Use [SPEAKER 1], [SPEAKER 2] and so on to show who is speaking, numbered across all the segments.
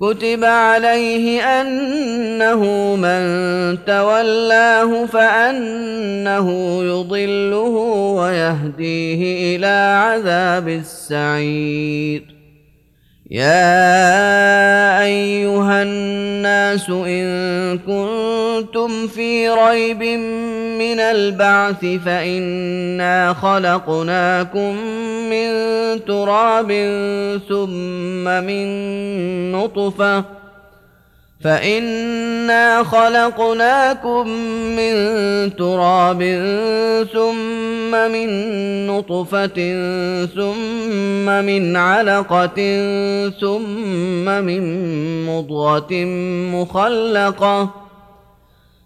[SPEAKER 1] كتب عليه انه من تولاه فانه يضله ويهديه الى عذاب السعير يا ايها الناس ان كنتم في ريب من من البعث فإنا خلقناكم من تراب ثم من نطفة فإنا خلقناكم من تراب ثم من نطفة ثم من علقة ثم من مضغة مخلقة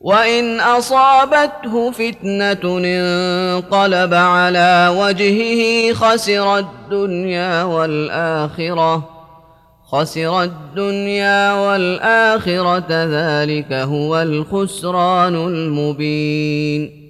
[SPEAKER 1] وان اصابته فتنه انقلب على وجهه خسر الدنيا والاخره خسر الدنيا والاخره ذلك هو الخسران المبين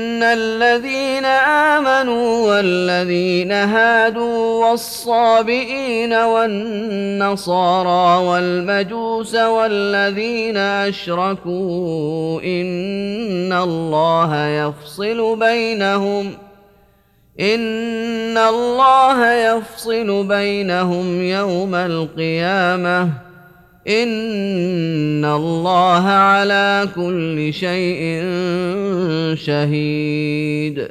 [SPEAKER 1] إن الذين آمنوا والذين هادوا والصابئين والنصارى والمجوس والذين أشركوا إن الله يفصل بينهم إن الله يفصل بينهم يوم القيامة ان الله على كل شيء شهيد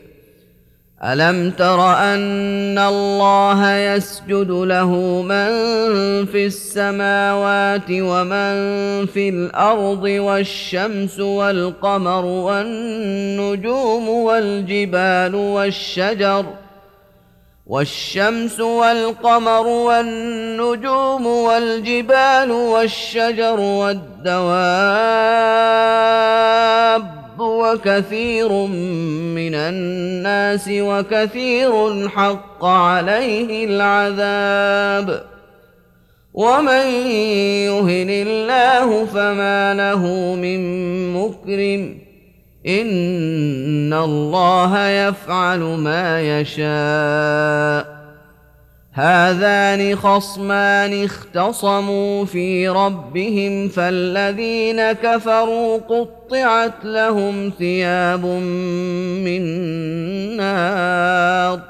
[SPEAKER 1] الم تر ان الله يسجد له من في السماوات ومن في الارض والشمس والقمر والنجوم والجبال والشجر والشمس والقمر والنجوم والجبال والشجر والدواب وكثير من الناس وكثير حق عليه العذاب ومن يهن الله فما له من مكرم ان الله يفعل ما يشاء هذان خصمان اختصموا في ربهم فالذين كفروا قطعت لهم ثياب من نار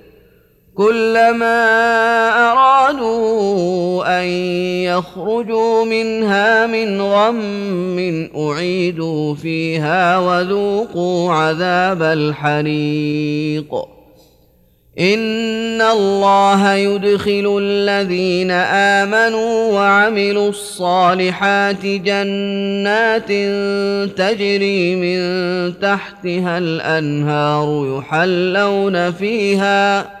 [SPEAKER 1] كلما ارادوا ان يخرجوا منها من غم اعيدوا فيها وذوقوا عذاب الحريق ان الله يدخل الذين امنوا وعملوا الصالحات جنات تجري من تحتها الانهار يحلون فيها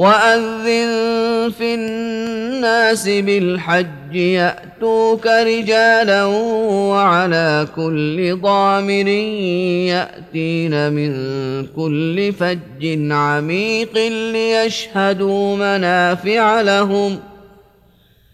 [SPEAKER 1] واذن في الناس بالحج ياتوك رجالا وعلى كل ضامر ياتين من كل فج عميق ليشهدوا منافع لهم ۖ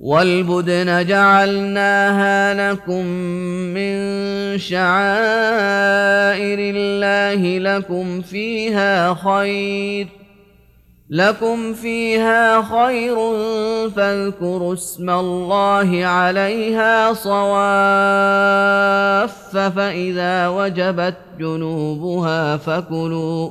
[SPEAKER 1] والبدن جعلناها لكم من شعائر الله لكم فيها خير لكم فيها خير فاذكروا اسم الله عليها صواف فإذا وجبت جنوبها فكلوا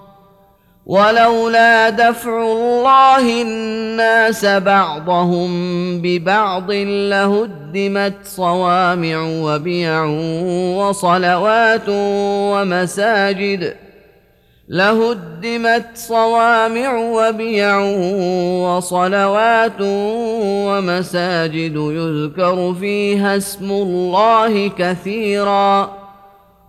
[SPEAKER 1] ولولا دفع الله الناس بعضهم ببعض لهدمت صوامع وبيع وصلوات ومساجد لهدمت صوامع وبيع وصلوات ومساجد يذكر فيها اسم الله كثيراً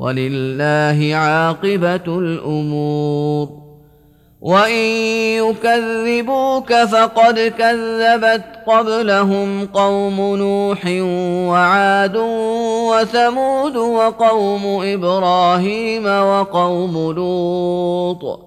[SPEAKER 1] ولله عاقبه الامور وان يكذبوك فقد كذبت قبلهم قوم نوح وعاد وثمود وقوم ابراهيم وقوم لوط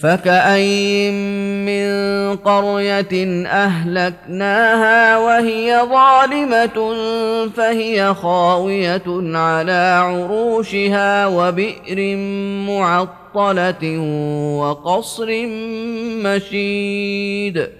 [SPEAKER 1] فكاين من قريه اهلكناها وهي ظالمه فهي خاويه على عروشها وبئر معطله وقصر مشيد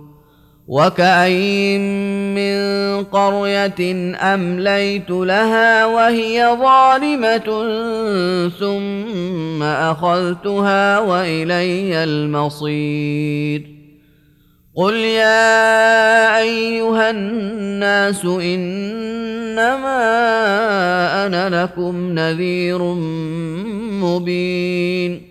[SPEAKER 1] وكاين من قريه امليت لها وهي ظالمه ثم اخذتها والي المصير قل يا ايها الناس انما انا لكم نذير مبين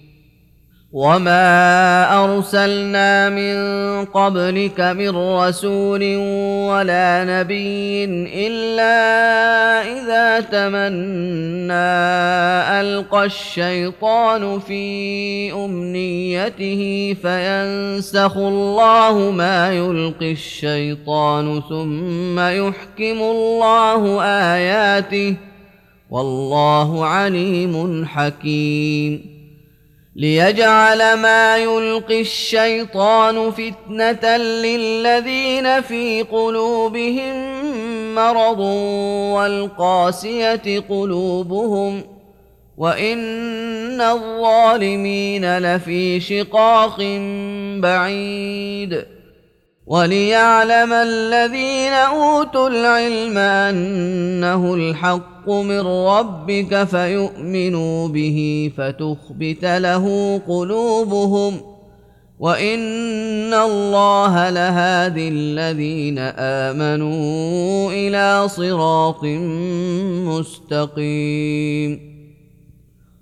[SPEAKER 1] وما ارسلنا من قبلك من رسول ولا نبي الا اذا تمنى القى الشيطان في امنيته فينسخ الله ما يلقي الشيطان ثم يحكم الله اياته والله عليم حكيم ليجعل ما يلقي الشيطان فتنه للذين في قلوبهم مرض والقاسيه قلوبهم وان الظالمين لفي شقاق بعيد وليعلم الذين اوتوا العلم انه الحق الحق من ربك فيؤمنوا به فتخبت له قلوبهم وان الله لهادي الذين امنوا الى صراط مستقيم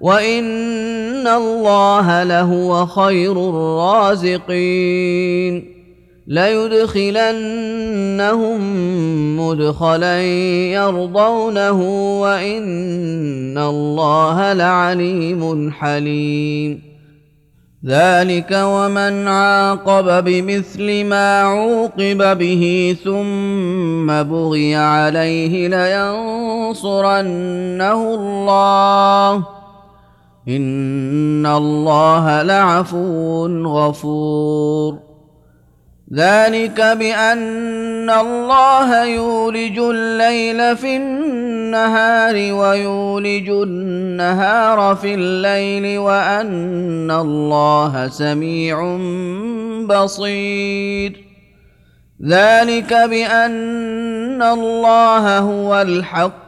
[SPEAKER 1] وان الله لهو خير الرازقين ليدخلنهم مدخلا يرضونه وان الله لعليم حليم ذلك ومن عاقب بمثل ما عوقب به ثم بغي عليه لينصرنه الله ان الله لعفو غفور ذلك بان الله يولج الليل في النهار ويولج النهار في الليل وان الله سميع بصير ذلك بان الله هو الحق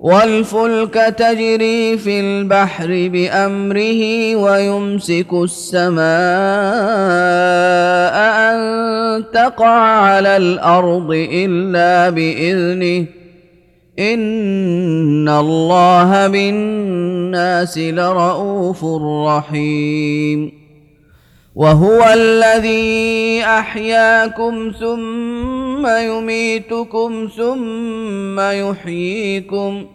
[SPEAKER 1] والفلك تجري في البحر بامره ويمسك السماء ان تقع على الارض الا باذنه ان الله بالناس لرؤوف رحيم وهو الذي احياكم ثم يميتكم ثم يحييكم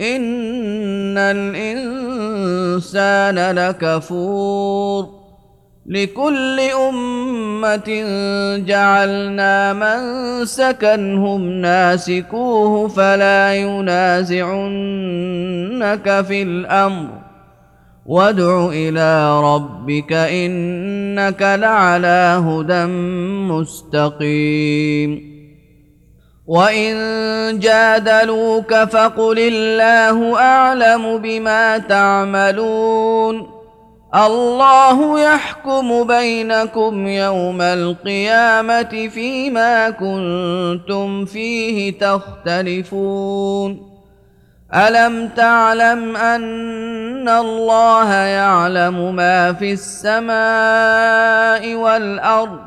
[SPEAKER 1] ان الانسان لكفور لكل امه جعلنا من سكنهم ناسكوه فلا ينازعنك في الامر وادع الى ربك انك لعلى هدى مستقيم وان جادلوك فقل الله اعلم بما تعملون الله يحكم بينكم يوم القيامه فيما كنتم فيه تختلفون الم تعلم ان الله يعلم ما في السماء والارض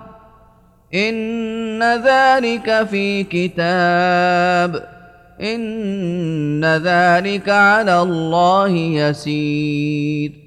[SPEAKER 1] ان ذلك في كتاب ان ذلك على الله يسير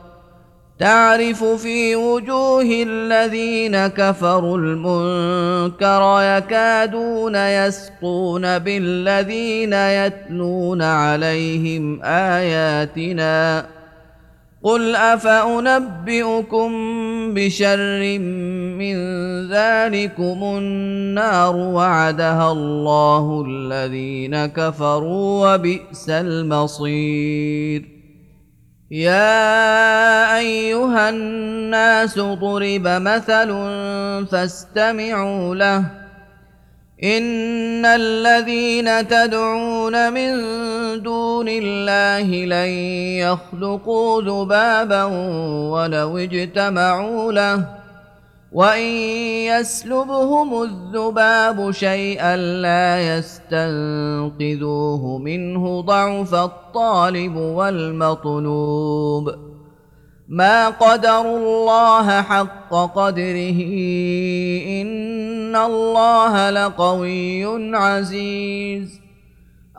[SPEAKER 1] تعرف في وجوه الذين كفروا المنكر يكادون يسقون بالذين يتلون عليهم اياتنا قل افانبئكم بشر من ذلكم النار وعدها الله الذين كفروا وبئس المصير يا ايها الناس ضرب مثل فاستمعوا له ان الذين تدعون من دون الله لن يخلقوا ذبابا ولو اجتمعوا له وان يسلبهم الذباب شيئا لا يستنقذوه منه ضعف الطالب والمطلوب ما قدروا الله حق قدره ان الله لقوي عزيز